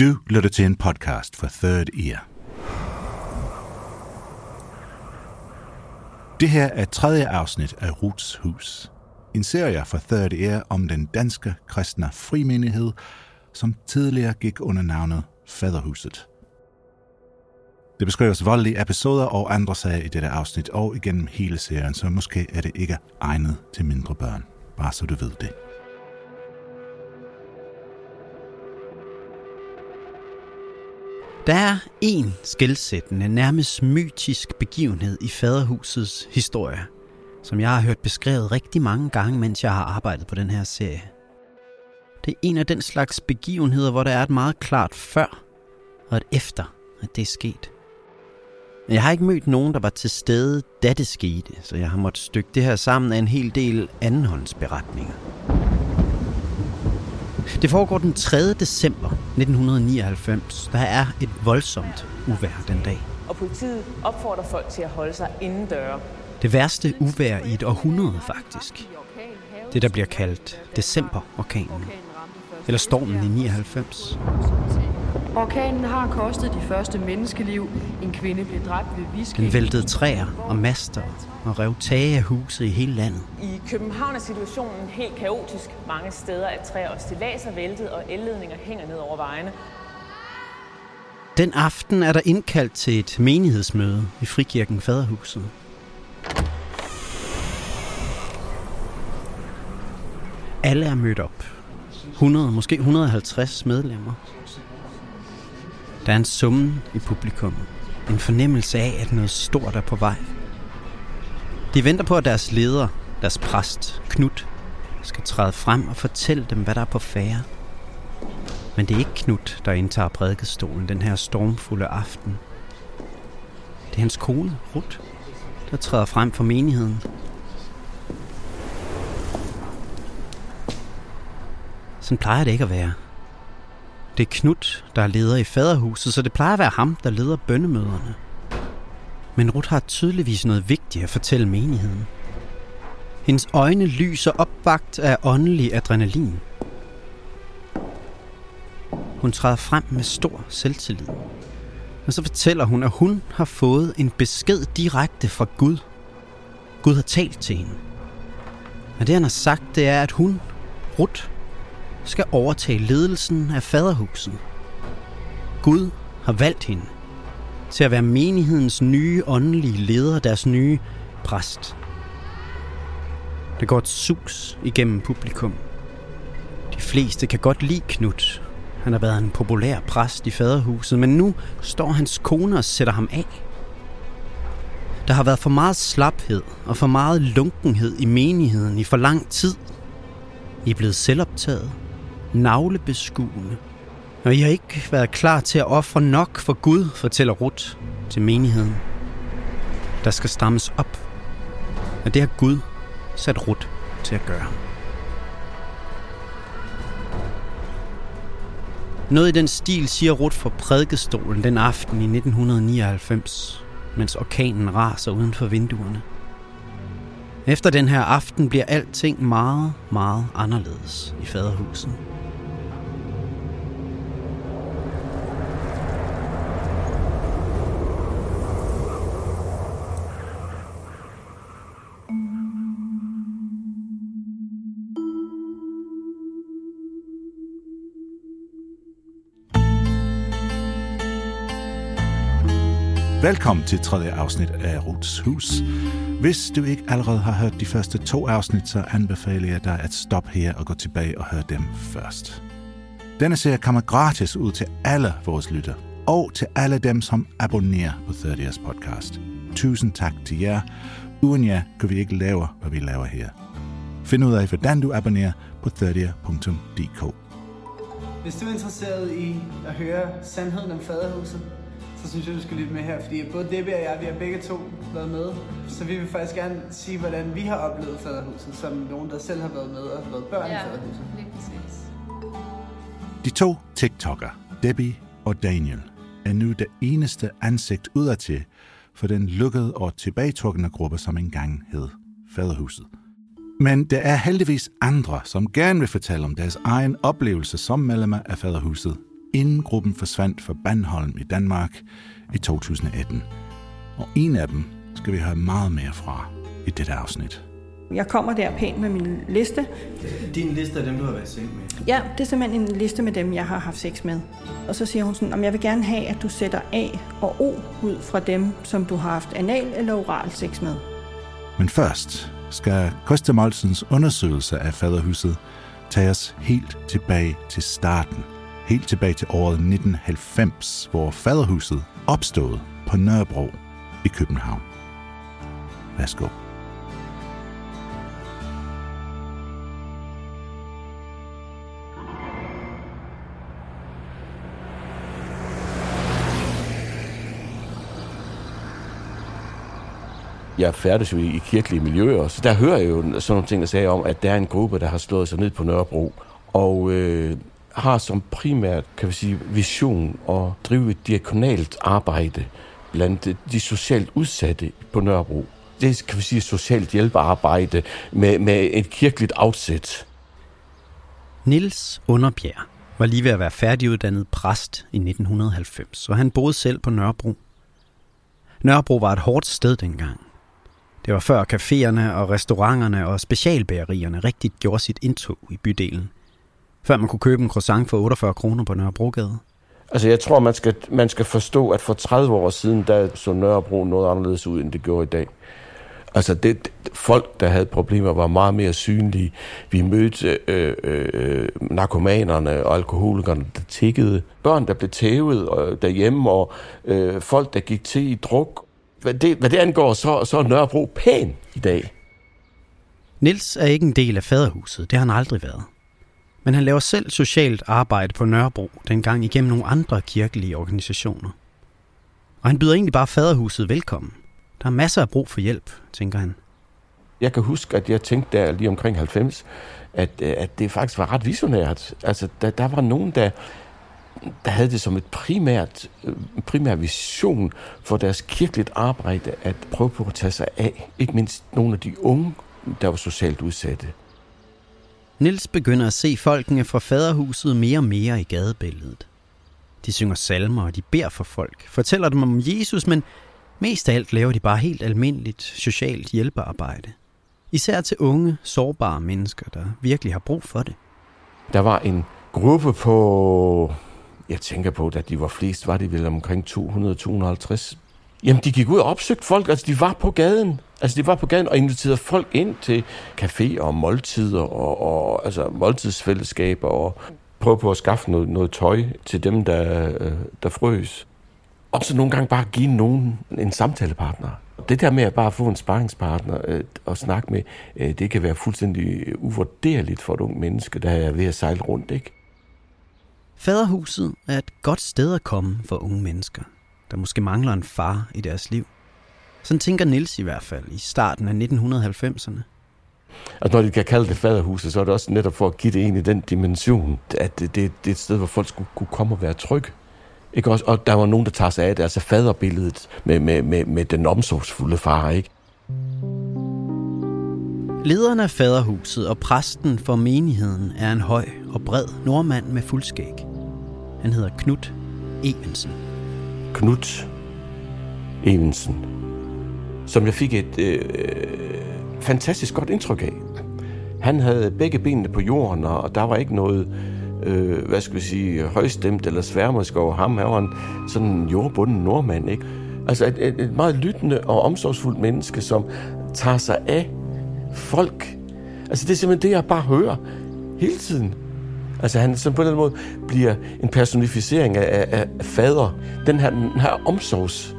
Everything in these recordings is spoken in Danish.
Du lytter til en podcast for Third Ear. Det her er tredje afsnit af Ruts Hus. En serie fra Third Ear om den danske kristne frimenighed, som tidligere gik under navnet Faderhuset. Det beskrives voldelige episoder og andre sager i dette afsnit og igennem hele serien, så måske er det ikke egnet til mindre børn. Bare så du ved det. Der er en skældsættende, nærmest mytisk begivenhed i faderhusets historie, som jeg har hørt beskrevet rigtig mange gange, mens jeg har arbejdet på den her serie. Det er en af den slags begivenheder, hvor der er et meget klart før og et efter, at det er sket. Jeg har ikke mødt nogen, der var til stede, da det skete, så jeg har måttet stykke det her sammen af en hel del andenhåndsberetninger. Det foregår den 3. december 1999. Der er et voldsomt uvejr den dag. Og politiet opfordrer folk til at holde sig indendøre. Det værste uvejr i et århundrede faktisk. Det, der bliver kaldt decemberorkanen. Eller stormen i 99. Orkanen har kostet de første menneskeliv. En kvinde blev dræbt ved viske. Den væltede træer og master og rev tage af huse i hele landet. I København er situationen helt kaotisk. Mange steder er træer og stillaser væltet, og elledninger hænger ned over vejene. Den aften er der indkaldt til et menighedsmøde i Frikirken Faderhuset. Alle er mødt op. 100, måske 150 medlemmer. Der er en summen i publikummet. En fornemmelse af, at noget stort er på vej. De venter på, at deres leder, deres præst, Knut, skal træde frem og fortælle dem, hvad der er på færre. Men det er ikke Knut, der indtager prædikestolen den her stormfulde aften. Det er hans kone, Ruth, der træder frem for menigheden. Sådan plejer det ikke at være. Det er Knut, der er leder i faderhuset, så det plejer at være ham, der leder bønnemøderne. Men Ruth har tydeligvis noget vigtigt at fortælle menigheden. Hendes øjne lyser opvagt af åndelig adrenalin. Hun træder frem med stor selvtillid. Og så fortæller hun, at hun har fået en besked direkte fra Gud. Gud har talt til hende. Og det han har sagt, det er, at hun, Ruth, skal overtage ledelsen af faderhuset. Gud har valgt hende til at være menighedens nye åndelige leder, deres nye præst. Der går et sus igennem publikum. De fleste kan godt lide Knut. Han har været en populær præst i faderhuset, men nu står hans kone og sætter ham af. Der har været for meget slaphed og for meget lunkenhed i menigheden i for lang tid. I er blevet selvoptaget, navlebeskuende, når I har ikke været klar til at ofre nok for Gud, fortæller Ruth til menigheden. Der skal strammes op, og det har Gud sat Ruth til at gøre. Noget i den stil siger Ruth fra prædikestolen den aften i 1999, mens orkanen raser uden for vinduerne. Efter den her aften bliver alting meget, meget anderledes i faderhuset. Velkommen til tredje afsnit af Ruts Hus. Hvis du ikke allerede har hørt de første to afsnit, så anbefaler jeg dig at stoppe her og gå tilbage og høre dem først. Denne serie kommer gratis ud til alle vores lytter, og til alle dem, som abonnerer på 30 Years Podcast. Tusind tak til jer. Uden jer kan vi ikke lave, hvad vi laver her. Find ud af, hvordan du abonnerer på 30.dk. Hvis du er interesseret i at høre sandheden om faderhuset, så synes jeg, du skal lytte med her, fordi både Debbie og jeg, vi har begge to været med. Så vi vil faktisk gerne sige, hvordan vi har oplevet faderhuset, som nogen, der selv har været med og har været børn ja, i faderhuset. lige præcis. De to TikToker, Debbie og Daniel, er nu det eneste ansigt udadtil for den lukkede og tilbagetrukne gruppe, som engang hed Faderhuset. Men der er heldigvis andre, som gerne vil fortælle om deres egen oplevelse som medlemmer af Faderhuset, inden gruppen forsvandt fra Bandholm i Danmark i 2018. Og en af dem skal vi høre meget mere fra i dette afsnit. Jeg kommer der pænt med min liste. Din liste af dem, du har været seng med. Ja, det er simpelthen en liste med dem, jeg har haft sex med. Og så siger hun sådan, om jeg vil gerne have, at du sætter A og O ud fra dem, som du har haft anal eller oral sex med. Men først skal Christa Molsens undersøgelse af faderhuset tage os helt tilbage til starten. Helt tilbage til året 1990, hvor faderhuset opstod på Nørrebro i København. Værsgo. jeg færdes jo i, kirkelige miljøer, så der hører jeg jo sådan nogle ting, der sagde om, at der er en gruppe, der har slået sig ned på Nørrebro, og øh, har som primært, kan vi sige, vision at drive et diakonalt arbejde blandt de socialt udsatte på Nørrebro. Det kan vi sige socialt hjælpearbejde med, med et kirkeligt afsæt. Nils Underbjerg var lige ved at være færdiguddannet præst i 1990, og han boede selv på Nørrebro. Nørrebro var et hårdt sted dengang. Det var før caféerne og restauranterne og specialbagerierne rigtigt gjorde sit indtog i bydelen. Før man kunne købe en croissant for 48 kroner på Nørrebrogade. Altså jeg tror, man skal, man skal forstå, at for 30 år siden, der så Nørrebro noget anderledes ud, end det gjorde i dag. Altså det, folk, der havde problemer, var meget mere synlige. Vi mødte øh, øh, narkomanerne og alkoholikerne, der tikkede. Børn, der blev tævet øh, derhjemme, og øh, folk, der gik til i druk. Hvad det, hvad det angår, så, så er Nørrebro pæn i dag. Nils er ikke en del af faderhuset, det har han aldrig været. Men han laver selv socialt arbejde på Nørrebro, dengang igennem nogle andre kirkelige organisationer. Og han byder egentlig bare faderhuset velkommen. Der er masser af brug for hjælp, tænker han. Jeg kan huske, at jeg tænkte der lige omkring 90, at, øh, at det faktisk var ret visionært. Altså, der, der var nogen, der, der havde det som et primært, øh, primær vision for deres kirkeligt arbejde at prøve på at tage sig af, ikke mindst nogle af de unge, der var socialt udsatte. Nils begynder at se folkene fra faderhuset mere og mere i gadebilledet. De synger salmer, og de beder for folk, fortæller dem om Jesus, men mest af alt laver de bare helt almindeligt socialt hjælpearbejde. Især til unge, sårbare mennesker, der virkelig har brug for det. Der var en gruppe på, jeg tænker på, at de var flest, var de vel omkring 200-250. Jamen, de gik ud og opsøgte folk, altså de var på gaden. Altså, de var på gaden og inviterede folk ind til caféer og måltider og, og altså, måltidsfællesskaber og prøve på at skaffe noget, noget tøj til dem, der, øh, der frøs. Og så nogle gange bare give nogen en samtalepartner. Det der med at bare få en sparringspartner øh, og snakke med, øh, det kan være fuldstændig uvurderligt for et ung menneske, der er ved at sejle rundt, ikke? Faderhuset er et godt sted at komme for unge mennesker, der måske mangler en far i deres liv. Sådan tænker Nils i hvert fald i starten af 1990'erne. Altså når de kan kalde det faderhuset, så er det også netop for at give det en i den dimension, at det, det, det er et sted, hvor folk skulle kunne komme og være trygge. Ikke også? Og der var nogen, der tager sig af det, altså faderbilledet med, med, med, med den omsorgsfulde far, ikke? Lederen af faderhuset og præsten for menigheden er en høj og bred nordmand med fuldskæg. Han hedder Knut Evensen. Knut Evensen, som jeg fik et øh, fantastisk godt indtryk af. Han havde begge benene på jorden, og der var ikke noget, øh, hvad skal vi sige, højstemt eller sværmersk over ham. Han var en sådan jordbunden nordmand, ikke? Altså et, et, et meget lyttende og omsorgsfuldt menneske, som tager sig af folk. Altså det er simpelthen det, jeg bare hører hele tiden. Altså han som på den måde bliver en personificering af, af, af fader. Den her, den her omsorgs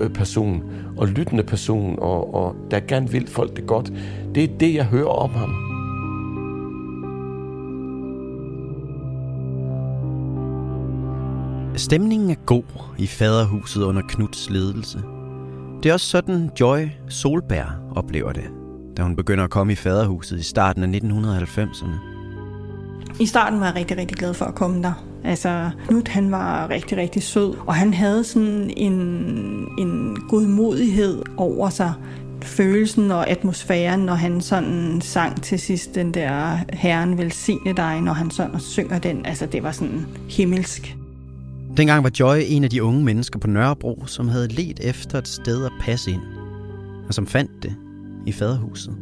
øh, person og lyttende person, og, og der gerne vil folk det godt. Det er det, jeg hører om ham. Stemningen er god i faderhuset under Knuds ledelse. Det er også sådan Joy Solberg oplever det, da hun begynder at komme i faderhuset i starten af 1990'erne. I starten var jeg rigtig, rigtig glad for at komme der. Altså, Knud han var rigtig, rigtig sød, og han havde sådan en, en godmodighed over sig. Følelsen og atmosfæren, når han sådan sang til sidst den der Herren velsigne dig, når han sådan synger den. Altså, det var sådan himmelsk. Dengang var Joy en af de unge mennesker på Nørrebro, som havde let efter et sted at passe ind, og som fandt det i faderhuset.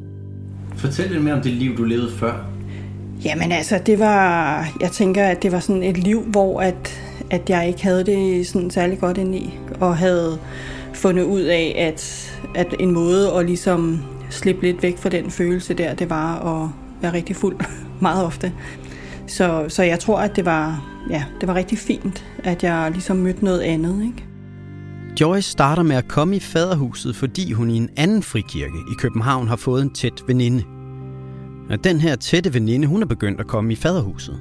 Fortæl lidt mere om det liv, du levede før. Jamen altså, det var, jeg tænker, at det var sådan et liv, hvor at, at jeg ikke havde det sådan særlig godt ind i, og havde fundet ud af, at, at en måde at ligesom slippe lidt væk fra den følelse der, det var at være rigtig fuld meget ofte. Så, så jeg tror, at det var, ja, det var rigtig fint, at jeg ligesom mødte noget andet. Ikke? Joyce starter med at komme i faderhuset, fordi hun i en anden frikirke i København har fået en tæt veninde. Og den her tætte veninde, hun er begyndt at komme i faderhuset.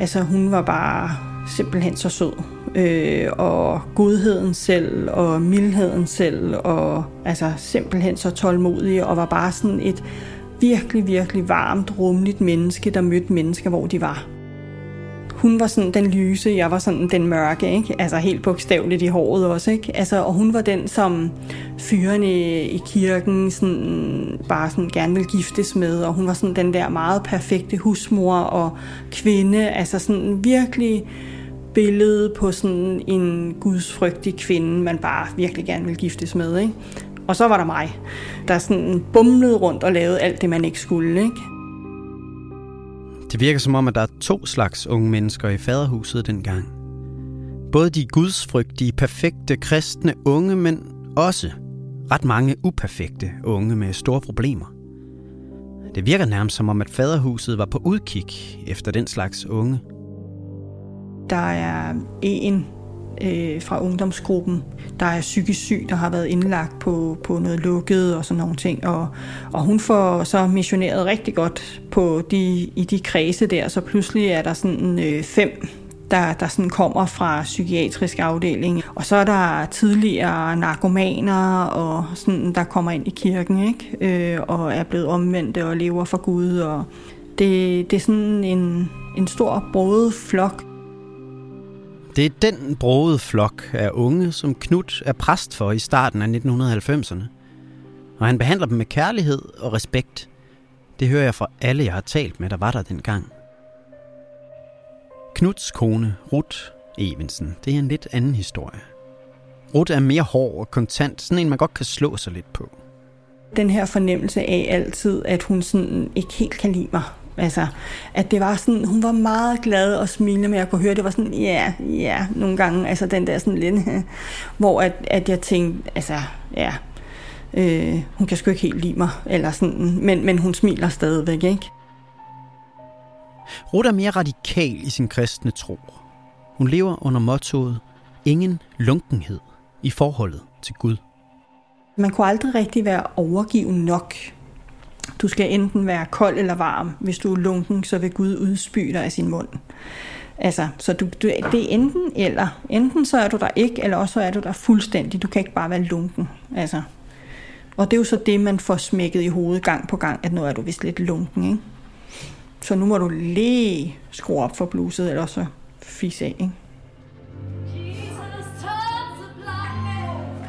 Altså hun var bare simpelthen så sød. Øh, og godheden selv, og mildheden selv, og altså simpelthen så tålmodig, og var bare sådan et virkelig, virkelig varmt, rumligt menneske, der mødte mennesker, hvor de var. Hun var sådan den lyse, jeg var sådan den mørke, ikke? Altså helt bogstaveligt i håret også, ikke? Altså, og hun var den, som fyrene i kirken sådan, bare sådan gerne ville giftes med, og hun var sådan den der meget perfekte husmor og kvinde, altså sådan virkelig billede på sådan en gudsfrygtig kvinde, man bare virkelig gerne vil giftes med, ikke? Og så var der mig, der sådan bumlede rundt og lavede alt det, man ikke skulle, ikke? Det virker som om, at der er to slags unge mennesker i faderhuset dengang. Både de gudsfrygtige, perfekte, kristne unge, men også ret mange uperfekte unge med store problemer. Det virker nærmest som om, at faderhuset var på udkig efter den slags unge. Der er en øh, fra ungdomsgruppen, der er psykisk syg, der har været indlagt på, på noget lukket og sådan nogle ting. Og, og hun får så missioneret rigtig godt på de, i de kredse der, så pludselig er der sådan øh, fem der, der sådan kommer fra psykiatrisk afdeling. Og så er der tidligere narkomaner, og sådan, der kommer ind i kirken, ikke? Øh, og er blevet omvendte og lever for Gud. Og det, det er sådan en, en stor broet flok. Det er den broede flok af unge, som Knud er præst for i starten af 1990'erne. Og han behandler dem med kærlighed og respekt. Det hører jeg fra alle, jeg har talt med, der var der dengang. Knuds kone, Ruth Evensen, det er en lidt anden historie. Ruth er mere hård og kontant, sådan en man godt kan slå sig lidt på. Den her fornemmelse af altid, at hun sådan ikke helt kan lide mig. Altså, at det var sådan, hun var meget glad og smilende, men jeg kunne høre, det var sådan, ja, ja, nogle gange, altså den der sådan lidt, hvor at, at jeg tænkte, altså, ja, øh, hun kan sgu ikke helt lide mig, eller sådan, men, men hun smiler stadigvæk, ikke? Ruth er mere radikal i sin kristne tro. Hun lever under mottoet, ingen lunkenhed i forholdet til Gud. Man kunne aldrig rigtig være overgiven nok. Du skal enten være kold eller varm. Hvis du er lunken, så vil Gud udspy dig af sin mund. Altså, så du, du, det er enten eller. Enten så er du der ikke, eller også så er du der fuldstændig. Du kan ikke bare være lunken. Altså. Og det er jo så det, man får smækket i hovedet gang på gang, at nu er du vist lidt lunken, ikke? Så nu må du lige skrue op for bluset, eller så fisse af, ikke?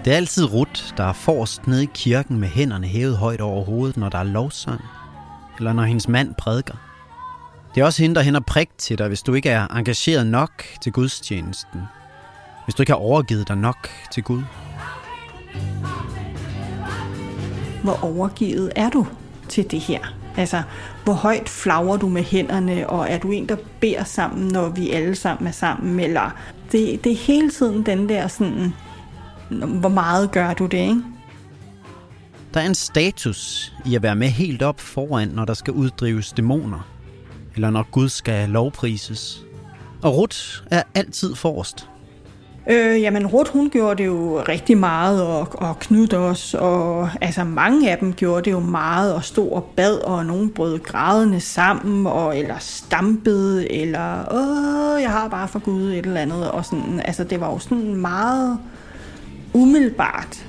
Det er altid Rut, der er forrest nede i kirken med hænderne hævet højt over hovedet, når der er lovsang, eller når hendes mand prædiker. Det er også hende, der hænder prik til dig, hvis du ikke er engageret nok til gudstjenesten. Hvis du ikke har overgivet dig nok til Gud. Hvor overgivet er du til det her? Altså, hvor højt flagrer du med hænderne, og er du en, der beder sammen, når vi alle sammen er sammen? Eller det, det er hele tiden den der sådan hvor meget gør du det, ikke? Der er en status i at være med helt op foran, når der skal uddrives dæmoner. Eller når Gud skal lovprises. Og Ruth er altid forrest. Øh, jamen, Ruth, hun gjorde det jo rigtig meget, og, og Knud også, og altså mange af dem gjorde det jo meget, og stod og bad, og nogen brød grædende sammen, og eller stampede, eller åh, jeg har bare for Gud et eller andet, og sådan, altså det var jo sådan meget umiddelbart.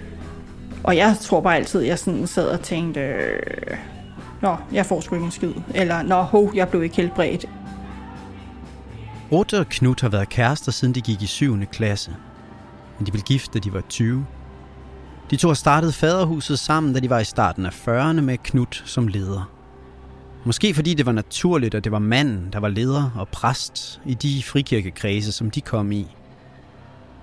Og jeg tror bare altid, jeg sådan sad og tænkte, øh, nå, jeg får sgu ikke en skid, eller nå, ho, jeg blev ikke helbredt. Rutte og Knut har været kærester, siden de gik i 7. klasse. Men de blev gift, da de var 20. De to har startet faderhuset sammen, da de var i starten af 40'erne med Knut som leder. Måske fordi det var naturligt, at det var manden, der var leder og præst i de frikirkekredse, som de kom i.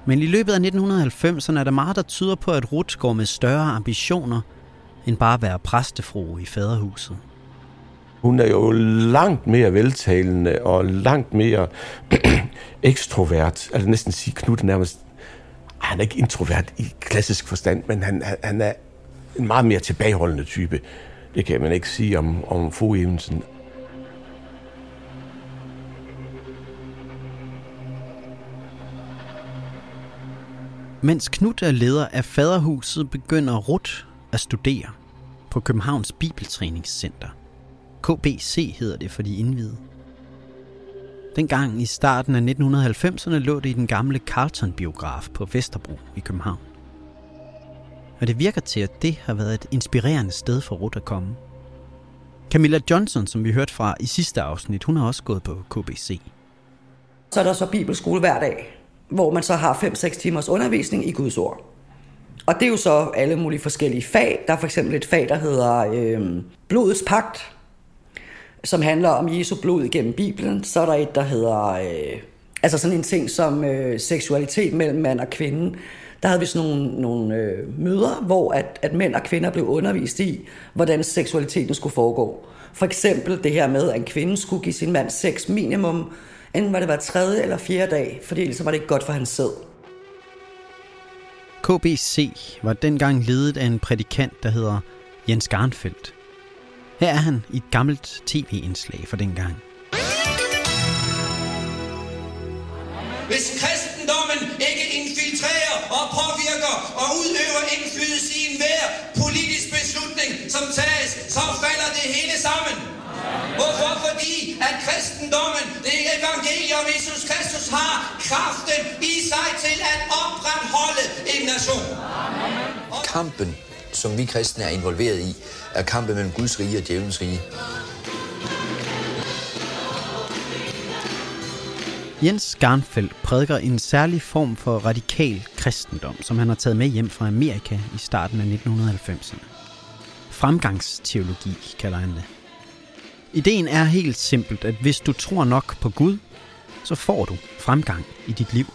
Men i løbet af 1990'erne er der meget, der tyder på, at Ruth går med større ambitioner, end bare at være præstefru i faderhuset. Hun er jo langt mere veltalende og langt mere ekstrovert. Altså næsten sige Knud nærmest... Han er ikke introvert i klassisk forstand, men han, han er en meget mere tilbageholdende type. Det kan man ikke sige om, om Fogh Evensen. Mens Knud er leder af faderhuset, begynder Ruth at studere på Københavns Bibeltræningscenter. KBC hedder det for de indvidede. Dengang i starten af 1990'erne lå det i den gamle Carlton-biograf på Vesterbro i København. Og det virker til, at det har været et inspirerende sted for Ruth at komme. Camilla Johnson, som vi hørte fra i sidste afsnit, hun har også gået på KBC. Så er der så bibelskole hver dag, hvor man så har 5-6 timers undervisning i Guds ord. Og det er jo så alle mulige forskellige fag. Der er for eksempel et fag, der hedder øh, Blodets pagt, som handler om Jesu blod gennem Bibelen. Så er der et, der hedder... Øh, altså sådan en ting som øh, seksualitet mellem mand og kvinde. Der havde vi sådan nogle, nogle øh, møder, hvor at, at mænd og kvinder blev undervist i, hvordan seksualiteten skulle foregå. For eksempel det her med, at en kvinde skulle give sin mand sex minimum, enten var det hver tredje eller fjerde dag, fordi ellers var det ikke godt for hans sæd. KBC var dengang ledet af en prædikant, der hedder Jens Garnfeldt. Her er han i et gammelt tv-indslag for dengang. Hvis kristendommen ikke infiltrerer og påvirker og udøver indflydelse i enhver politisk beslutning, som tages, sammen. Hvorfor? Fordi at kristendommen, det evangelium Jesus Kristus har kraften i sig til at opretholde en nation. Kampen, som vi kristne er involveret i, er kampen mellem Guds rige og djævelens rige. Jens Garnfeldt prædiker en særlig form for radikal kristendom, som han har taget med hjem fra Amerika i starten af 1990'erne. Fremgangsteologi kalder han det. Ideen er helt simpelt, at hvis du tror nok på Gud, så får du fremgang i dit liv.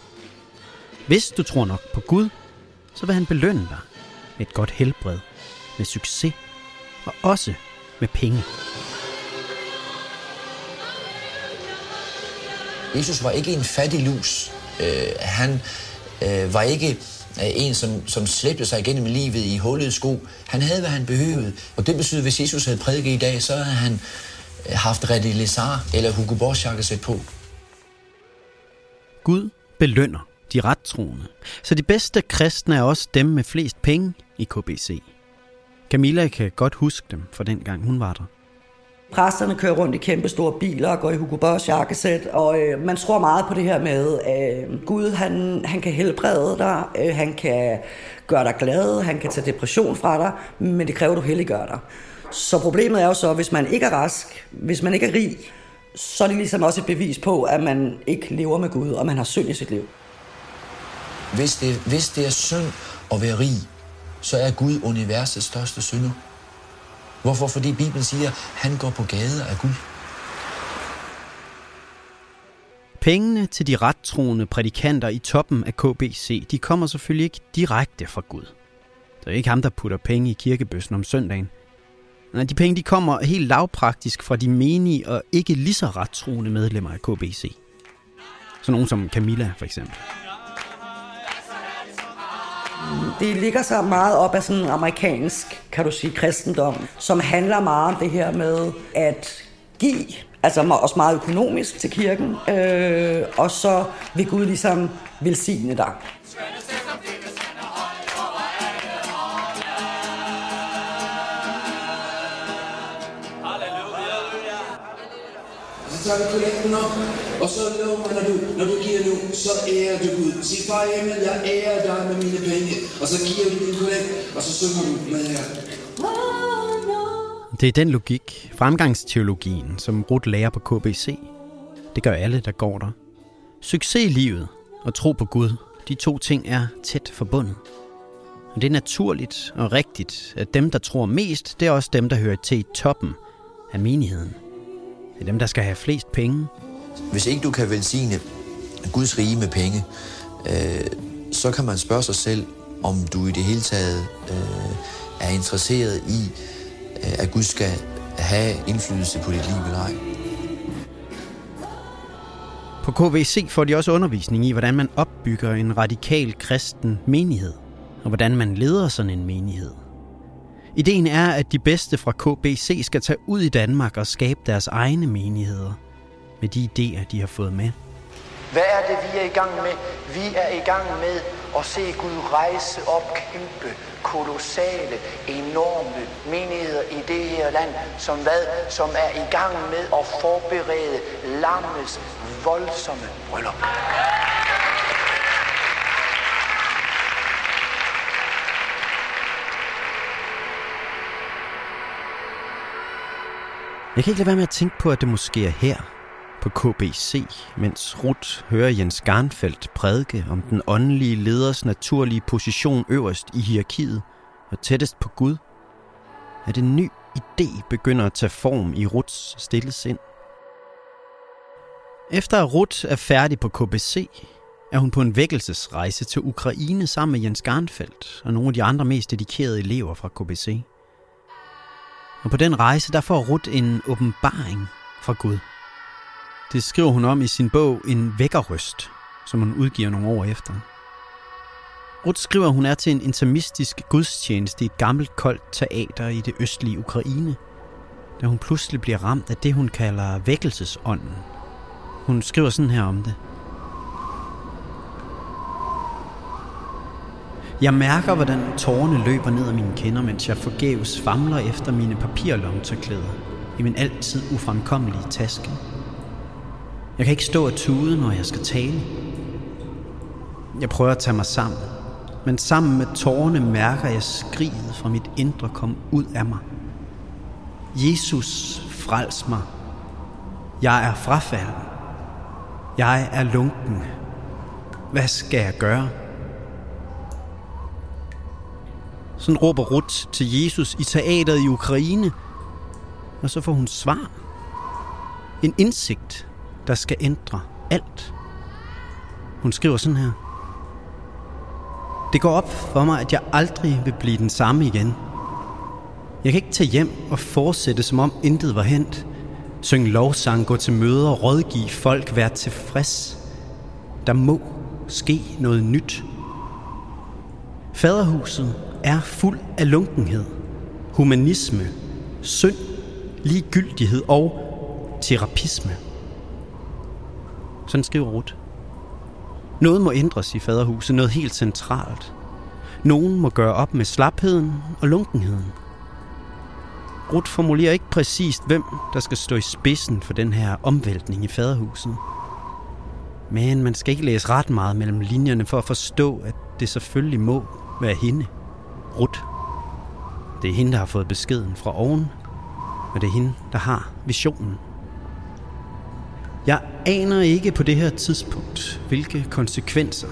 Hvis du tror nok på Gud, så vil han belønne dig med et godt helbred, med succes og også med penge. Jesus var ikke en fattig lus. Øh, han øh, var ikke øh, en, som, som slæbte sig igennem livet i hullede sko. Han havde, hvad han behøvede. Og det betyder, at hvis Jesus havde prædiket i dag, så havde han haft René Lézard eller Hugo Boss jakkesæt på. Gud belønner de rettroende. Så de bedste kristne er også dem med flest penge i KBC. Camilla kan godt huske dem fra den gang hun var der. Præsterne kører rundt i kæmpe store biler og går i Hugo Boss jakkesæt, og øh, man tror meget på det her med, at øh, Gud han, han kan helbrede dig, øh, han kan gøre dig glad, han kan tage depression fra dig, men det kræver, at du helliggør dig. Så problemet er jo så, hvis man ikke er rask, hvis man ikke er rig, så er det ligesom også et bevis på, at man ikke lever med Gud, og man har synd i sit liv. Hvis det, hvis det er synd at være rig, så er Gud universets største synder. Hvorfor? Fordi Bibelen siger, at han går på gader af guld. Pengene til de rettroende prædikanter i toppen af KBC, de kommer selvfølgelig ikke direkte fra Gud. Det er ikke ham, der putter penge i kirkebøssen om søndagen. Nej, de penge de kommer helt lavpraktisk fra de menige og ikke lige så rettroende medlemmer af KBC. Så nogen som Camilla for eksempel. Det ligger så meget op af sådan en amerikansk, kan du sige, kristendom, som handler meget om det her med at give, altså også meget økonomisk til kirken, øh, og så vil Gud ligesom velsigne dig. Så tager vi kollekten op, og så lover når du, når du giver nu, så ærer du Gud. Sig far Emil, jeg ærer dig med mine penge. Og så giver du din kollekt, og så synger du med her. Det er den logik, fremgangsteologien, som Ruth lærer på KBC. Det gør alle, der går der. Succes i livet og tro på Gud, de to ting er tæt forbundet. Og det er naturligt og rigtigt, at dem, der tror mest, det er også dem, der hører til i toppen af menigheden. Det er dem, der skal have flest penge. Hvis ikke du kan velsigne Guds rige med penge, øh, så kan man spørge sig selv, om du i det hele taget øh, er interesseret i, øh, at Gud skal have indflydelse på dit liv eller ej. På KVC får de også undervisning i, hvordan man opbygger en radikal kristen menighed, og hvordan man leder sådan en menighed. Ideen er, at de bedste fra KBC skal tage ud i Danmark og skabe deres egne menigheder med de idéer, de har fået med. Hvad er det, vi er i gang med? Vi er i gang med at se Gud rejse op kæmpe, kolossale, enorme menigheder i det her land, som hvad? Som er i gang med at forberede lammets voldsomme bryllup. Jeg kan ikke lade være med at tænke på, at det måske er her, på KBC, mens Ruth hører Jens Garnfeldt prædike om den åndelige leders naturlige position øverst i hierarkiet og tættest på Gud, at en ny idé begynder at tage form i Ruths stille sind. Efter at Ruth er færdig på KBC, er hun på en vækkelsesrejse til Ukraine sammen med Jens Garnfeldt og nogle af de andre mest dedikerede elever fra KBC. Og på den rejse, der får Ruth en åbenbaring fra Gud. Det skriver hun om i sin bog En vækkerrøst, som hun udgiver nogle år efter. Ruth skriver, at hun er til en intermistisk gudstjeneste i et gammelt koldt teater i det østlige Ukraine, da hun pludselig bliver ramt af det, hun kalder vækkelsesånden. Hun skriver sådan her om det. Jeg mærker, hvordan tårerne løber ned ad mine kinder, mens jeg forgæves famler efter mine papirlomtørklæder i min altid ufremkommelige taske. Jeg kan ikke stå og tude, når jeg skal tale. Jeg prøver at tage mig sammen, men sammen med tårerne mærker jeg skriget fra mit indre kom ud af mig. Jesus, frels mig. Jeg er frafalden. Jeg er lunken. Hvad skal jeg gøre? Sådan råber Ruth til Jesus i teateret i Ukraine, og så får hun svar. En indsigt, der skal ændre alt. Hun skriver sådan her. Det går op for mig, at jeg aldrig vil blive den samme igen. Jeg kan ikke tage hjem og fortsætte, som om intet var hent. Synge lovsang, gå til møder, rådgive folk, være tilfreds. Der må ske noget nyt. Faderhuset er fuld af lunkenhed, humanisme, synd, ligegyldighed og terapisme. Sådan skriver Ruth. Noget må ændres i faderhuset, noget helt centralt. Nogen må gøre op med slapheden og lunkenheden. Ruth formulerer ikke præcist, hvem der skal stå i spidsen for den her omvæltning i faderhuset. Men man skal ikke læse ret meget mellem linjerne for at forstå, at det selvfølgelig må være hende. Rut. Det er hende, der har fået beskeden fra oven, og det er hende, der har visionen. Jeg aner ikke på det her tidspunkt, hvilke konsekvenser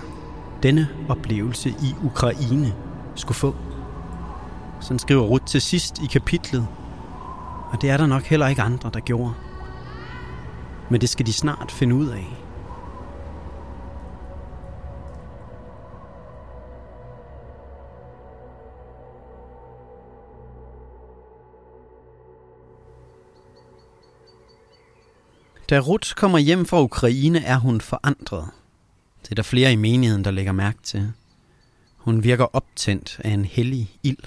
denne oplevelse i Ukraine skulle få. Sådan skriver Rut til sidst i kapitlet, og det er der nok heller ikke andre, der gjorde. Men det skal de snart finde ud af. Da Ruth kommer hjem fra Ukraine, er hun forandret. Det er der flere i menigheden, der lægger mærke til. Hun virker optændt af en hellig ild.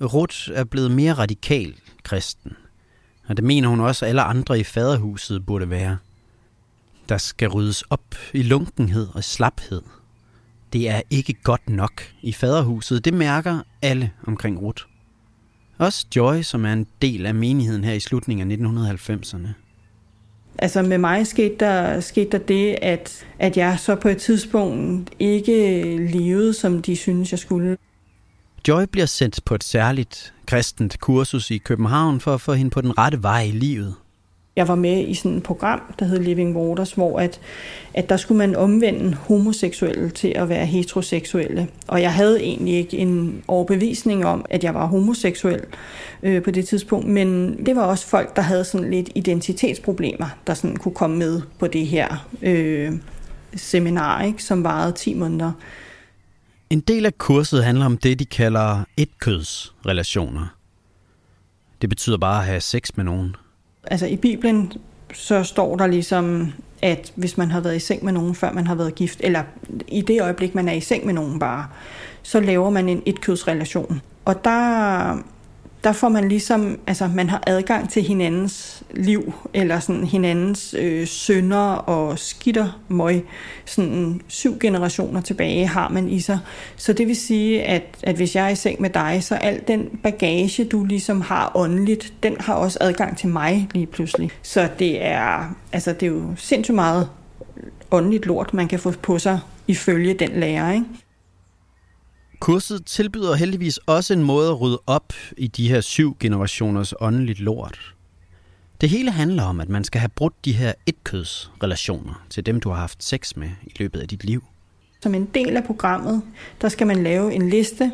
Ruth er blevet mere radikal kristen, og det mener hun også, at alle andre i faderhuset burde være. Der skal ryddes op i lunkenhed og slaphed. Det er ikke godt nok i faderhuset. Det mærker alle omkring Ruth. Også Joy, som er en del af menigheden her i slutningen af 1990'erne. Altså med mig skete der, skete der det, at, at jeg så på et tidspunkt ikke levede, som de synes, jeg skulle. Joy bliver sendt på et særligt kristent kursus i København for at få hende på den rette vej i livet. Jeg var med i sådan et program, der hed Living Waters, hvor at, at der skulle man omvende homoseksuelle til at være heteroseksuelle. Og jeg havde egentlig ikke en overbevisning om, at jeg var homoseksuel øh, på det tidspunkt, men det var også folk, der havde sådan lidt identitetsproblemer, der sådan kunne komme med på det her øh, seminar, ikke, som varede 10 måneder. En del af kurset handler om det, de kalder etkødsrelationer. Det betyder bare at have sex med nogen. Altså i Bibelen, så står der ligesom, at hvis man har været i seng med nogen, før man har været gift, eller i det øjeblik, man er i seng med nogen bare, så laver man en etkødsrelation. Og der der får man ligesom, altså man har adgang til hinandens liv, eller sådan hinandens øh, sønder og skitter møg. Sådan syv generationer tilbage har man i sig. Så det vil sige, at, at hvis jeg er i seng med dig, så al den bagage, du ligesom har åndeligt, den har også adgang til mig lige pludselig. Så det er, altså det er jo sindssygt meget åndeligt lort, man kan få på sig ifølge den lærer, ikke? Kurset tilbyder heldigvis også en måde at rydde op i de her syv generationers åndeligt lort. Det hele handler om, at man skal have brudt de her etkødsrelationer til dem, du har haft sex med i løbet af dit liv. Som en del af programmet, der skal man lave en liste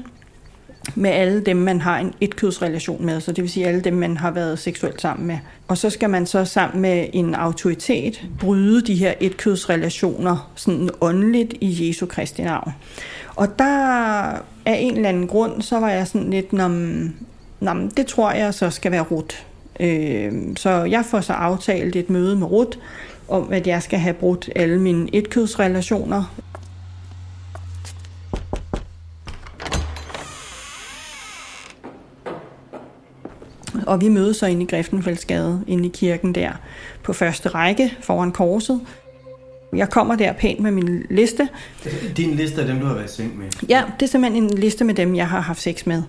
med alle dem, man har en etkødsrelation med, så det vil sige alle dem, man har været seksuelt sammen med. Og så skal man så sammen med en autoritet bryde de her etkødsrelationer sådan åndeligt i Jesu Kristi navn. Og der af en eller anden grund, så var jeg sådan lidt, Nå, mm, mm, det tror jeg så skal være Rut. Øh, så jeg får så aftalt et møde med Rut, om at jeg skal have brudt alle mine etkødsrelationer. Og vi mødes så inde i Griftenfeldsgade, inde i kirken der, på første række foran korset. Jeg kommer der pænt med min liste. Din liste af dem, du har været i seng med? Ja, det er simpelthen en liste med dem, jeg har haft sex med.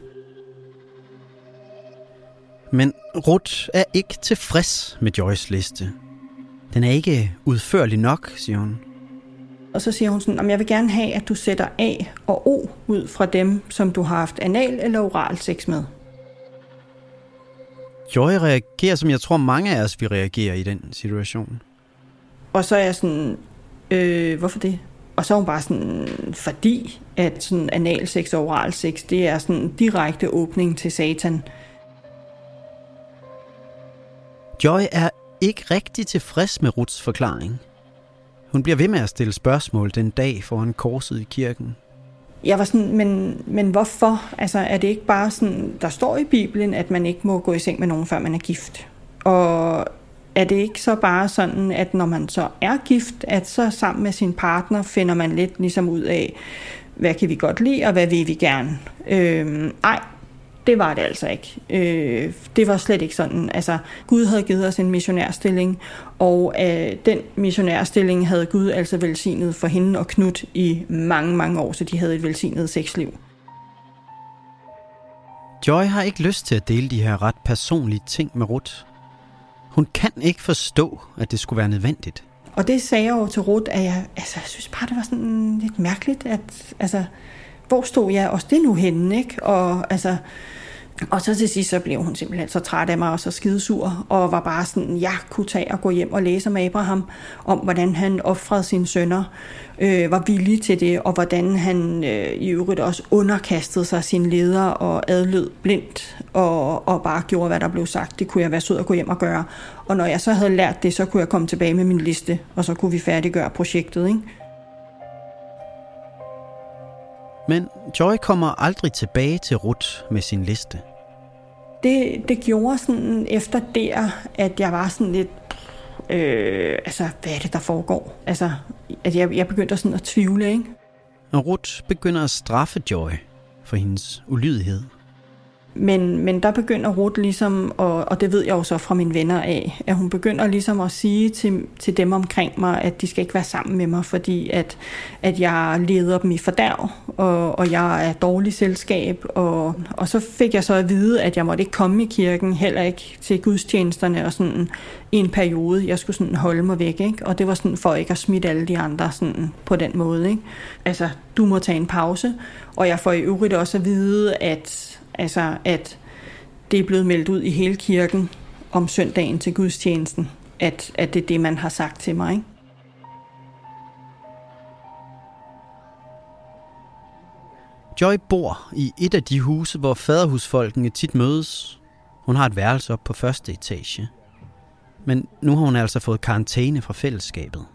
Men Ruth er ikke tilfreds med Joyce liste. Den er ikke udførlig nok, siger hun. Og så siger hun sådan, at jeg vil gerne have, at du sætter A og O ud fra dem, som du har haft anal eller oral sex med. Joy reagerer, som jeg tror mange af os vil reagere i den situation. Og så er jeg sådan, øh, hvorfor det? Og så er hun bare sådan, fordi at sådan analsex og oralsex, det er sådan en direkte åbning til satan. Joy er ikke rigtig tilfreds med Ruts forklaring. Hun bliver ved med at stille spørgsmål den dag foran korset i kirken. Jeg var sådan, men, men hvorfor? Altså, er det ikke bare sådan, der står i Bibelen, at man ikke må gå i seng med nogen, før man er gift? Og er det ikke så bare sådan, at når man så er gift, at så sammen med sin partner finder man lidt ligesom ud af, hvad kan vi godt lide, og hvad vil vi gerne? Øhm, ej, det var det altså ikke. Øh, det var slet ikke sådan. Altså, Gud havde givet os en missionærstilling, og øh, den missionærstilling havde Gud altså velsignet for hende og Knut i mange, mange år, så de havde et velsignet sexliv. Joy har ikke lyst til at dele de her ret personlige ting med Ruth. Hun kan ikke forstå, at det skulle være nødvendigt. Og det sagde jeg jo til Ruth, at jeg, altså, jeg synes bare, det var sådan lidt mærkeligt, at altså, hvor stod jeg også det nu henne, ikke? Og altså, og så til sidst, så blev hun simpelthen så træt af mig og så skidesur, og var bare sådan, jeg kunne tage og gå hjem og læse om Abraham, om hvordan han offrede sine sønner, øh, var villig til det, og hvordan han øh, i øvrigt også underkastede sig sine ledere og adlød blindt, og, og bare gjorde, hvad der blev sagt. Det kunne jeg være sød at gå hjem og gøre. Og når jeg så havde lært det, så kunne jeg komme tilbage med min liste, og så kunne vi færdiggøre projektet, ikke? Men Joy kommer aldrig tilbage til Ruth med sin liste. Det, det gjorde sådan efter der, at jeg var sådan lidt, øh, altså hvad er det, der foregår? Altså, at jeg, jeg begyndte sådan at tvivle, ikke? Og Ruth begynder at straffe Joy for hendes ulydighed. Men, men der begynder Ruth ligesom, og, og det ved jeg jo så fra mine venner af, at hun begynder ligesom at sige til, til dem omkring mig, at de skal ikke være sammen med mig, fordi at, at jeg leder dem i fordærv, og, og jeg er dårlig selskab. Og, og så fik jeg så at vide, at jeg måtte ikke komme i kirken, heller ikke til gudstjenesterne og sådan i en periode. Jeg skulle sådan holde mig væk, ikke? og det var sådan for ikke at smitte alle de andre sådan på den måde. Ikke? Altså, du må tage en pause, og jeg får i øvrigt også at vide, at Altså, at det er blevet meldt ud i hele kirken om søndagen til gudstjenesten, at, at det er det, man har sagt til mig. Ikke? Joy bor i et af de huse, hvor faderhusfolkene tit mødes. Hun har et værelse op på første etage. Men nu har hun altså fået karantæne fra fællesskabet.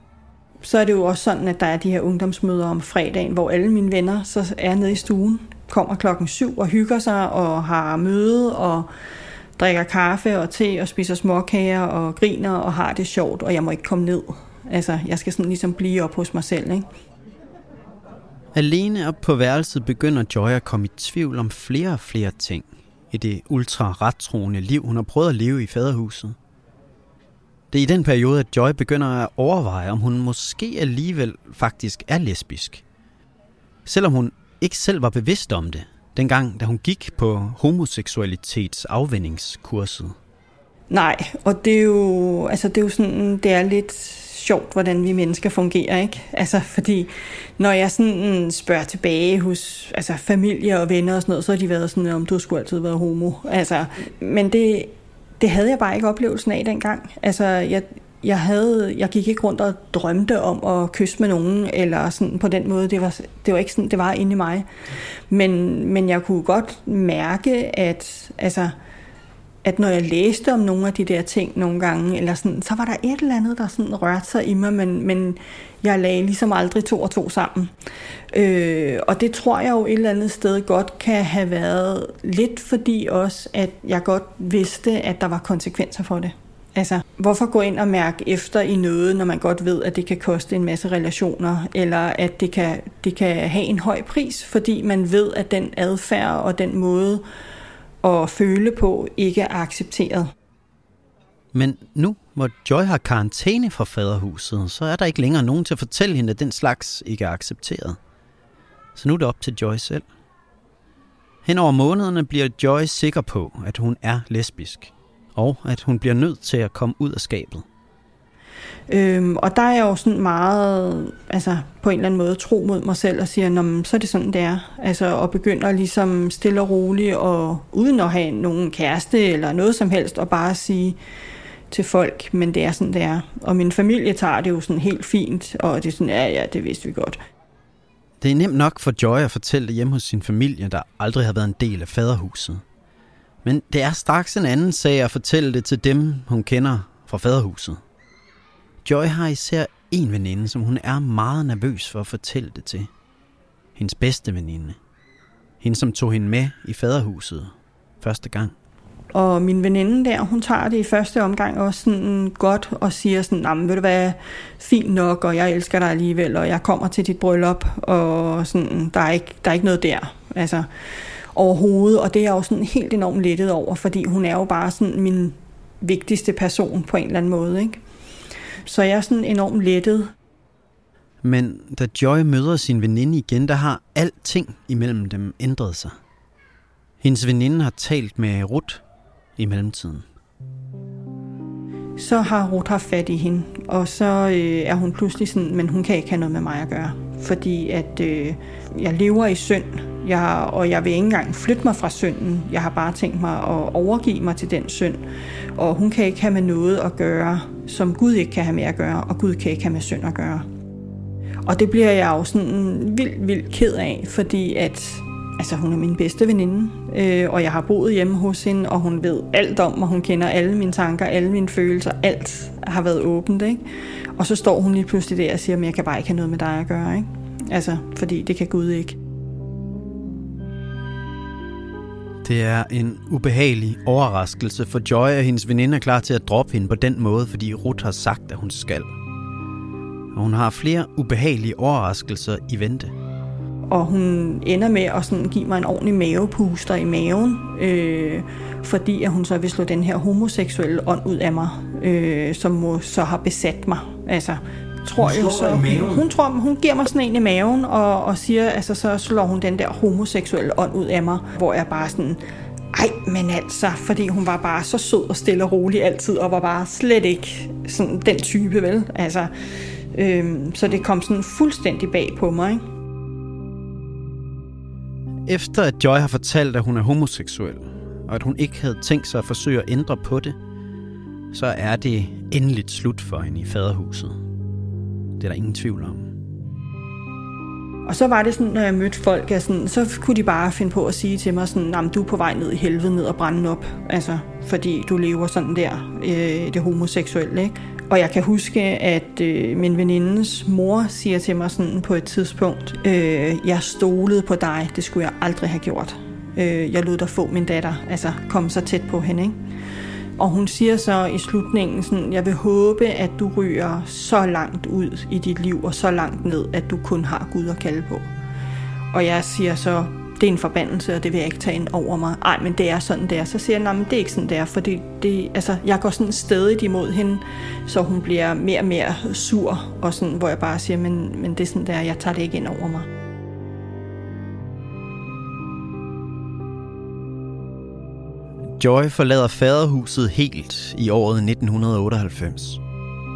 Så er det jo også sådan, at der er de her ungdomsmøder om fredagen, hvor alle mine venner så er nede i stuen kommer klokken 7 og hygger sig og har møde og drikker kaffe og te og spiser småkager og griner og har det sjovt, og jeg må ikke komme ned. Altså, jeg skal sådan ligesom blive op hos mig selv, ikke? Alene op på værelset begynder Joy at komme i tvivl om flere og flere ting i det ultra-rettroende liv, hun har prøvet at leve i faderhuset. Det er i den periode, at Joy begynder at overveje, om hun måske alligevel faktisk er lesbisk. Selvom hun ikke selv var bevidst om det, dengang da hun gik på homoseksualitetsafvendingskurset. Nej, og det er jo, altså det er jo sådan, det er lidt sjovt, hvordan vi mennesker fungerer, ikke? Altså, fordi når jeg sådan spørger tilbage hos altså, familie og venner og sådan noget, så har de været sådan, om du skulle altid være homo. Altså, men det, det havde jeg bare ikke oplevelsen af dengang. Altså, jeg, jeg, havde, jeg gik ikke rundt og drømte om at kysse med nogen, eller sådan på den måde. Det var, det var ikke sådan, det var inde i mig. Men, men jeg kunne godt mærke, at, altså, at når jeg læste om nogle af de der ting nogle gange, eller sådan, så var der et eller andet, der sådan rørte sig i mig, men, men jeg lagde ligesom aldrig to og to sammen. Øh, og det tror jeg jo et eller andet sted godt kan have været lidt fordi også, at jeg godt vidste, at der var konsekvenser for det. Altså, hvorfor gå ind og mærke efter i noget, når man godt ved, at det kan koste en masse relationer, eller at det kan, det kan have en høj pris, fordi man ved, at den adfærd og den måde at føle på ikke er accepteret. Men nu, hvor Joy har karantæne fra faderhuset, så er der ikke længere nogen til at fortælle hende, at den slags ikke er accepteret. Så nu er det op til Joy selv. Hen over månederne bliver Joy sikker på, at hun er lesbisk og at hun bliver nødt til at komme ud af skabet. Øhm, og der er jeg jo sådan meget, altså på en eller anden måde, tro mod mig selv og siger, Nå, så er det sådan, det er. Altså, og begynder ligesom stille og roligt, og uden at have nogen kæreste eller noget som helst, og bare sige til folk, men det er sådan, det er. Og min familie tager det jo sådan helt fint, og det er sådan, ja, ja, det vidste vi godt. Det er nemt nok for Joy at fortælle det hjemme hos sin familie, der aldrig har været en del af faderhuset. Men det er straks en anden sag at fortælle det til dem, hun kender fra faderhuset. Joy har især en veninde, som hun er meget nervøs for at fortælle det til. Hendes bedste veninde. Hende, som tog hende med i faderhuset første gang. Og min veninde der, hun tager det i første omgang også sådan godt og siger sådan, nah, vil du være fint nok, og jeg elsker dig alligevel, og jeg kommer til dit bryllup, og sådan, der er ikke, der er ikke noget der. Altså, overhovedet, og det er jeg jo sådan helt enormt lettet over, fordi hun er jo bare sådan min vigtigste person på en eller anden måde, ikke? Så jeg er sådan enormt lettet. Men da Joy møder sin veninde igen, der har alting imellem dem ændret sig. Hendes veninde har talt med Ruth i mellemtiden. Så har Ruth haft fat i hende, og så øh, er hun pludselig sådan, men hun kan ikke have noget med mig at gøre. Fordi at øh, jeg lever i synd, jeg, og jeg vil ikke engang flytte mig fra synden. Jeg har bare tænkt mig at overgive mig til den synd. Og hun kan ikke have med noget at gøre, som Gud ikke kan have med at gøre, og Gud kan ikke have med synd at gøre. Og det bliver jeg jo sådan vildt, vildt ked af, fordi at altså, hun er min bedste veninde, øh, og jeg har boet hjemme hos hende, og hun ved alt om mig, hun kender alle mine tanker, alle mine følelser, alt har været åbent, ikke? Og så står hun lige pludselig der og siger, at jeg kan bare ikke have noget med dig at gøre, ikke? Altså, fordi det kan Gud ikke. Det er en ubehagelig overraskelse for Joy, at hendes veninde er klar til at droppe hende på den måde, fordi Ruth har sagt, at hun skal. Og hun har flere ubehagelige overraskelser i vente. og hun ender med at sådan give mig en ordentlig mavepuster i maven, øh, fordi at hun så vil slå den her homoseksuelle ånd ud af mig, øh, som må så har besat mig. Altså, tror Hun jeg slår så. maven? Hun tror, hun giver mig sådan en i maven, og, og siger, altså så slår hun den der homoseksuelle ånd ud af mig, hvor jeg bare sådan, ej, men altså, fordi hun var bare så sød og stille og rolig altid, og var bare slet ikke sådan den type, vel? Altså, øhm, så det kom sådan fuldstændig bag på mig, ikke? Efter at Joy har fortalt, at hun er homoseksuel, og at hun ikke havde tænkt sig at forsøge at ændre på det, så er det endeligt slut for hende i faderhuset. Det er der ingen tvivl om. Og så var det sådan, når jeg mødte folk, at sådan, så kunne de bare finde på at sige til mig sådan, du er på vej ned i helvede, ned og brænde op. Altså, fordi du lever sådan der, øh, det homoseksuelle, ikke? Og jeg kan huske, at øh, min venindes mor siger til mig sådan på et tidspunkt, øh, jeg stolede på dig, det skulle jeg aldrig have gjort. Øh, jeg lod dig få min datter, altså komme så tæt på hende, ikke? Og hun siger så i slutningen sådan, jeg vil håbe, at du ryger så langt ud i dit liv og så langt ned, at du kun har Gud at kalde på. Og jeg siger så, det er en forbandelse, og det vil jeg ikke tage ind over mig. Ej, men det er sådan, det er. Så siger jeg, nej, men det er ikke sådan, det er, for det, det, altså, jeg går sådan stadig imod hende, så hun bliver mere og mere sur, og sådan, hvor jeg bare siger, men, men det er sådan, det er, jeg tager det ikke ind over mig. Joy forlader faderhuset helt i året 1998.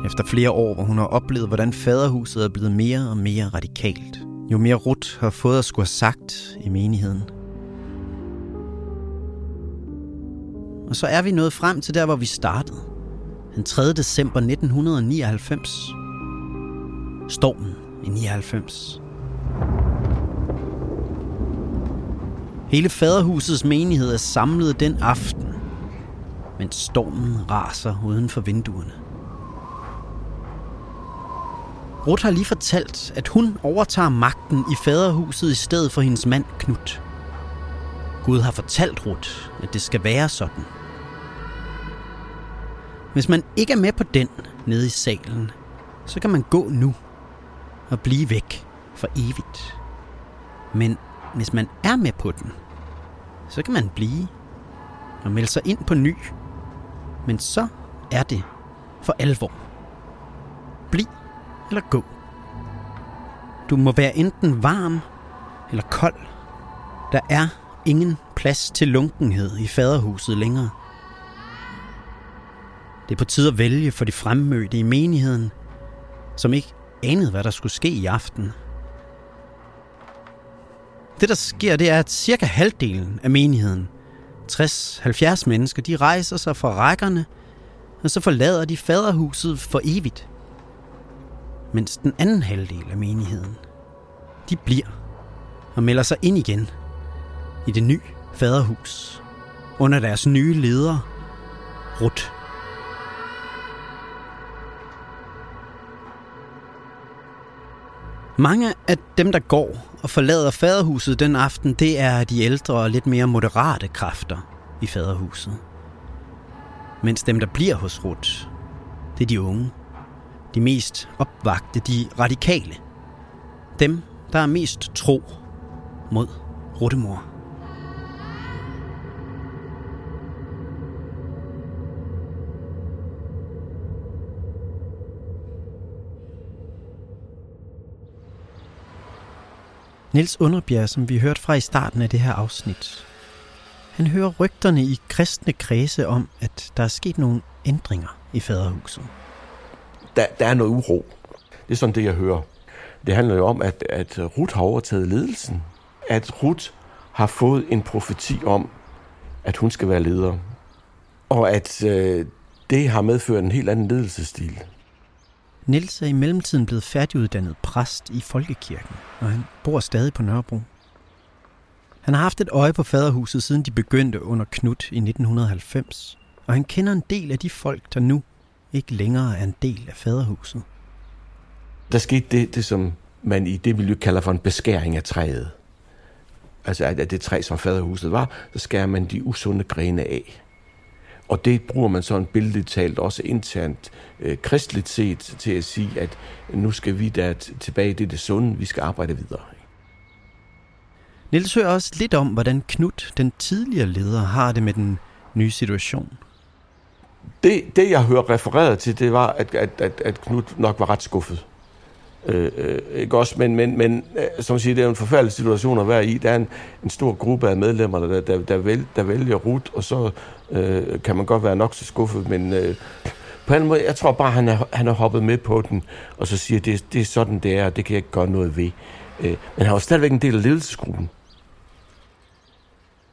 Efter flere år, hvor hun har oplevet, hvordan faderhuset er blevet mere og mere radikalt. Jo mere Rut har fået at skulle have sagt i menigheden. Og så er vi nået frem til der, hvor vi startede. Den 3. december 1999. Stormen i 99. Hele faderhusets menighed er samlet den aften, mens stormen raser uden for vinduerne. Ruth har lige fortalt, at hun overtager magten i faderhuset i stedet for hendes mand Knut. Gud har fortalt Ruth, at det skal være sådan. Hvis man ikke er med på den nede i salen, så kan man gå nu og blive væk for evigt. Men hvis man er med på den, så kan man blive og melde sig ind på ny. Men så er det for alvor. Bliv eller gå. Du må være enten varm eller kold. Der er ingen plads til lunkenhed i faderhuset længere. Det er på tide at vælge for de fremmødte i menigheden, som ikke anede, hvad der skulle ske i aften. Det, der sker, det er, at cirka halvdelen af menigheden, 60-70 mennesker, de rejser sig fra rækkerne, og så forlader de faderhuset for evigt. Mens den anden halvdel af menigheden, de bliver og melder sig ind igen i det nye faderhus under deres nye leder, Ruth. Mange af dem, der går og forlader faderhuset den aften, det er de ældre og lidt mere moderate kræfter i faderhuset. Mens dem, der bliver hos Rut, det er de unge. De mest opvagte, de radikale. Dem, der er mest tro mod Ruttemor. Niels Underbjerg, som vi hørte fra i starten af det her afsnit, han hører rygterne i kristne kredse om, at der er sket nogle ændringer i faderhuset. Der, der er noget uro. Det er sådan det, jeg hører. Det handler jo om, at, at Ruth har overtaget ledelsen. At Ruth har fået en profeti om, at hun skal være leder. Og at øh, det har medført en helt anden ledelsesstil. Nils er i mellemtiden blevet færdiguddannet præst i Folkekirken, og han bor stadig på Nørrebro. Han har haft et øje på faderhuset, siden de begyndte under Knut i 1990, og han kender en del af de folk, der nu ikke længere er en del af faderhuset. Der skete det, det som man i det miljø kalder for en beskæring af træet. Altså af det træ, som faderhuset var, så skærer man de usunde grene af. Og det bruger man sådan billedligt talt også internt øh, kristligt set til at sige, at nu skal vi da tilbage i det, det sunde, vi skal arbejde videre. Niels hører også lidt om, hvordan Knut, den tidligere leder, har det med den nye situation. Det, det jeg hører refereret til, det var, at, at, at, at Knut nok var ret skuffet. Øh, øh, ikke også, men, men, men øh, som siger, det er en forfærdelig situation at være i. Der er en, en stor gruppe af medlemmer, der, der, der, vælger, der vælger Rut, og så øh, kan man godt være nok så skuffet, men øh, på en måde, jeg tror bare, han er, han er hoppet med på den, og så siger, det, det er sådan, det er, og det kan jeg ikke gøre noget ved. Øh, men han var stadigvæk en del af ledelsesgruppen.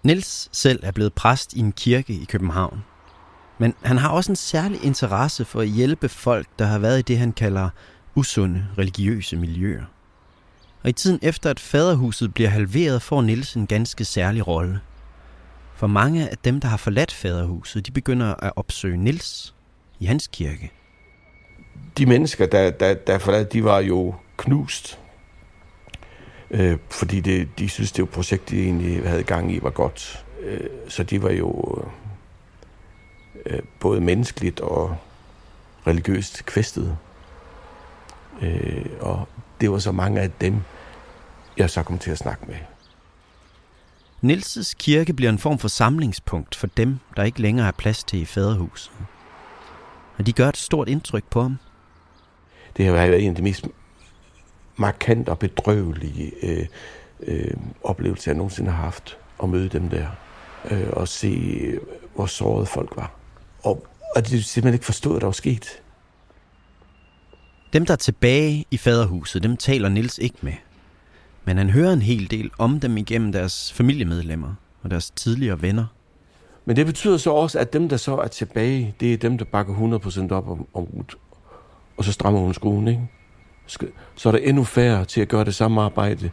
Niels selv er blevet præst i en kirke i København. Men han har også en særlig interesse for at hjælpe folk, der har været i det, han kalder usunde religiøse miljøer. Og i tiden efter, at faderhuset bliver halveret, får Niels en ganske særlig rolle. For mange af dem, der har forladt faderhuset, de begynder at opsøge Niels i hans kirke. De mennesker, der, der, der forladt, de var jo knust. Øh, fordi det, de synes, det projekt, de egentlig havde gang i, var godt. Øh, så de var jo øh, øh både menneskeligt og religiøst kvæstet. Øh, og det var så mange af dem, jeg så kom til at snakke med. Nilses kirke bliver en form for samlingspunkt for dem, der ikke længere er plads til i faderhuset. Og de gør et stort indtryk på ham. Det har været en af de mest markante og bedrøvelige øh, øh, oplevelser, jeg nogensinde har haft at møde dem der. Øh, og se, hvor såret folk var. Og, og de simpelthen ikke forstod, hvad der var sket. Dem, der er tilbage i faderhuset, dem taler Nils ikke med. Men han hører en hel del om dem igennem deres familiemedlemmer og deres tidligere venner. Men det betyder så også, at dem, der så er tilbage, det er dem, der bakker 100% op om, om Ruth. Og så strammer hun skoen, ikke? Så er der endnu færre til at gøre det samme arbejde,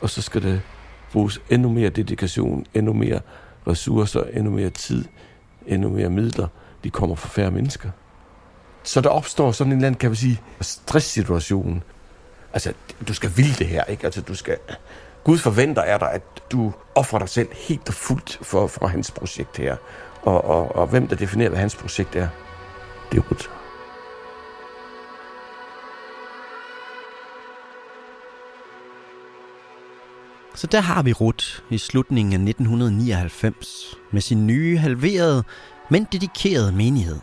og så skal det bruges endnu mere dedikation, endnu mere ressourcer, endnu mere tid, endnu mere midler. De kommer fra færre mennesker. Så der opstår sådan en eller anden, kan man sige, stresssituation. Altså, du skal ville det her, ikke? Altså, du skal... Gud forventer af dig, at du offrer dig selv helt og fuldt for, for hans projekt her. Og, og, og hvem der definerer, hvad hans projekt er, det er Ruth. Så der har vi Ruth i slutningen af 1999 med sin nye, halverede, men dedikerede menighed.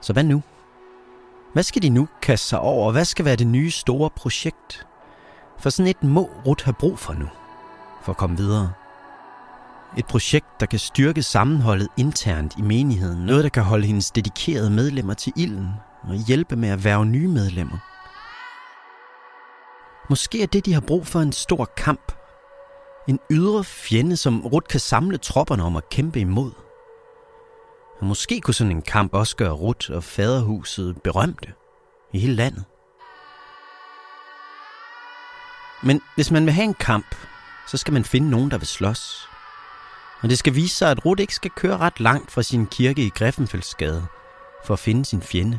Så hvad nu? Hvad skal de nu kaste sig over? Hvad skal være det nye store projekt? For sådan et må Rut have brug for nu, for at komme videre. Et projekt, der kan styrke sammenholdet internt i menigheden. Noget, der kan holde hendes dedikerede medlemmer til ilden og hjælpe med at værve nye medlemmer. Måske er det, de har brug for en stor kamp. En ydre fjende, som Rut kan samle tropperne om at kæmpe imod. Og måske kunne sådan en kamp også gøre Rut og faderhuset berømte i hele landet. Men hvis man vil have en kamp, så skal man finde nogen, der vil slås. Og det skal vise sig, at Rut ikke skal køre ret langt fra sin kirke i Greffenfeldsgade for at finde sin fjende.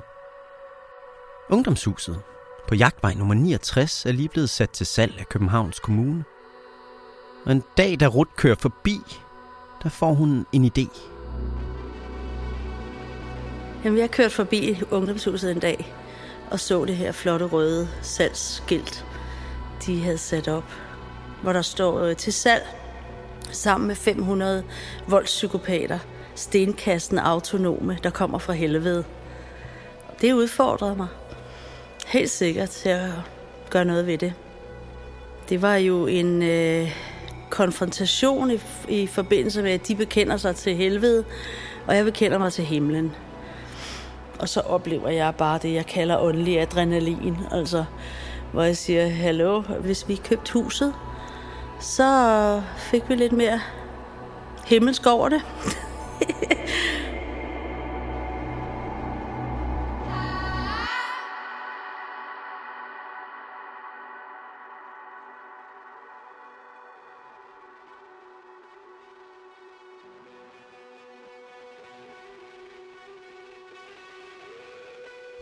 Ungdomshuset på jagtvej nummer 69 er lige blevet sat til salg af Københavns Kommune. Og en dag, da Rut kører forbi, der får hun en idé. Jamen, jeg kørte forbi ungdomshuset en dag og så det her flotte røde salgsskilt, de havde sat op, hvor der står øh, til salg sammen med 500 voldspsykopater, stenkasten autonome, der kommer fra helvede. Det udfordrede mig helt sikkert til at gøre noget ved det. Det var jo en øh, konfrontation i, i forbindelse med, at de bekender sig til helvede, og jeg bekender mig til himlen. Og så oplever jeg bare det, jeg kalder åndelig adrenalin. Altså, hvor jeg siger, hallo, hvis vi købte huset, så fik vi lidt mere himmelsk over det.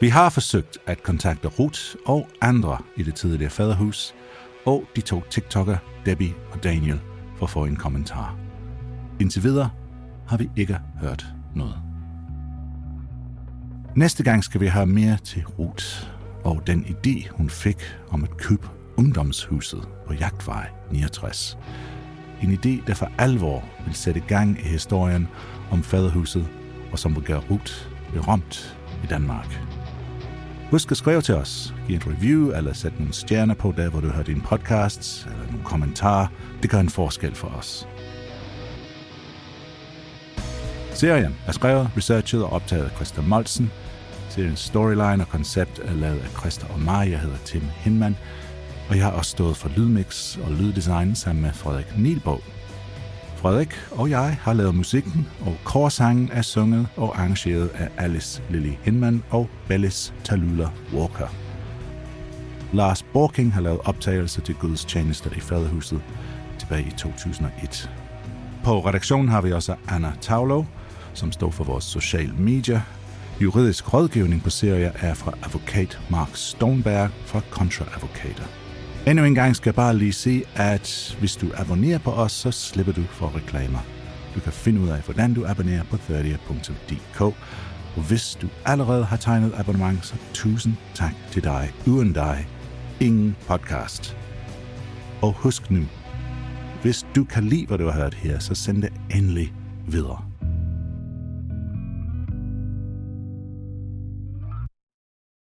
Vi har forsøgt at kontakte Ruth og andre i det tidligere faderhus, og de to TikToker, Debbie og Daniel, for at få en kommentar. Indtil videre har vi ikke hørt noget. Næste gang skal vi have mere til Ruth og den idé, hun fik om at købe ungdomshuset på Jagtvej 69. en idé, der for alvor vil sætte gang i historien om faderhuset, og som vil gøre Ruth berømt i Danmark. Husk at skrive til os, give en review eller sæt nogle stjerner på der, hvor du hører din podcasts eller nogle kommentarer. Det gør en forskel for os. Serien er skrevet, researchet og optaget af Christa Molsen. Seriens storyline og koncept er lavet af Christa og mig. Jeg hedder Tim Hinman, og jeg har også stået for lydmix og lyddesign sammen med Frederik Nielbo. Frederik og jeg har lavet musikken, og korsangen er sunget og arrangeret af Alice Lily Hinman og Bellis Talula Walker. Lars Borking har lavet optagelser til Guds tjenester i Faderhuset tilbage i 2001. På redaktionen har vi også Anna Tavlo, som står for vores social media. Juridisk rådgivning på serier er fra advokat Mark Stoneberg fra Contra Advocator. Endnu en gang skal jeg bare lige sige, at hvis du abonnerer på os, så slipper du for reklamer. Du kan finde ud af, hvordan du abonnerer på 30.dk. Og hvis du allerede har tegnet abonnement, så tusind tak til dig. Uden dig, ingen podcast. Og husk nu, hvis du kan lide, hvad du har hørt her, så send det endelig videre.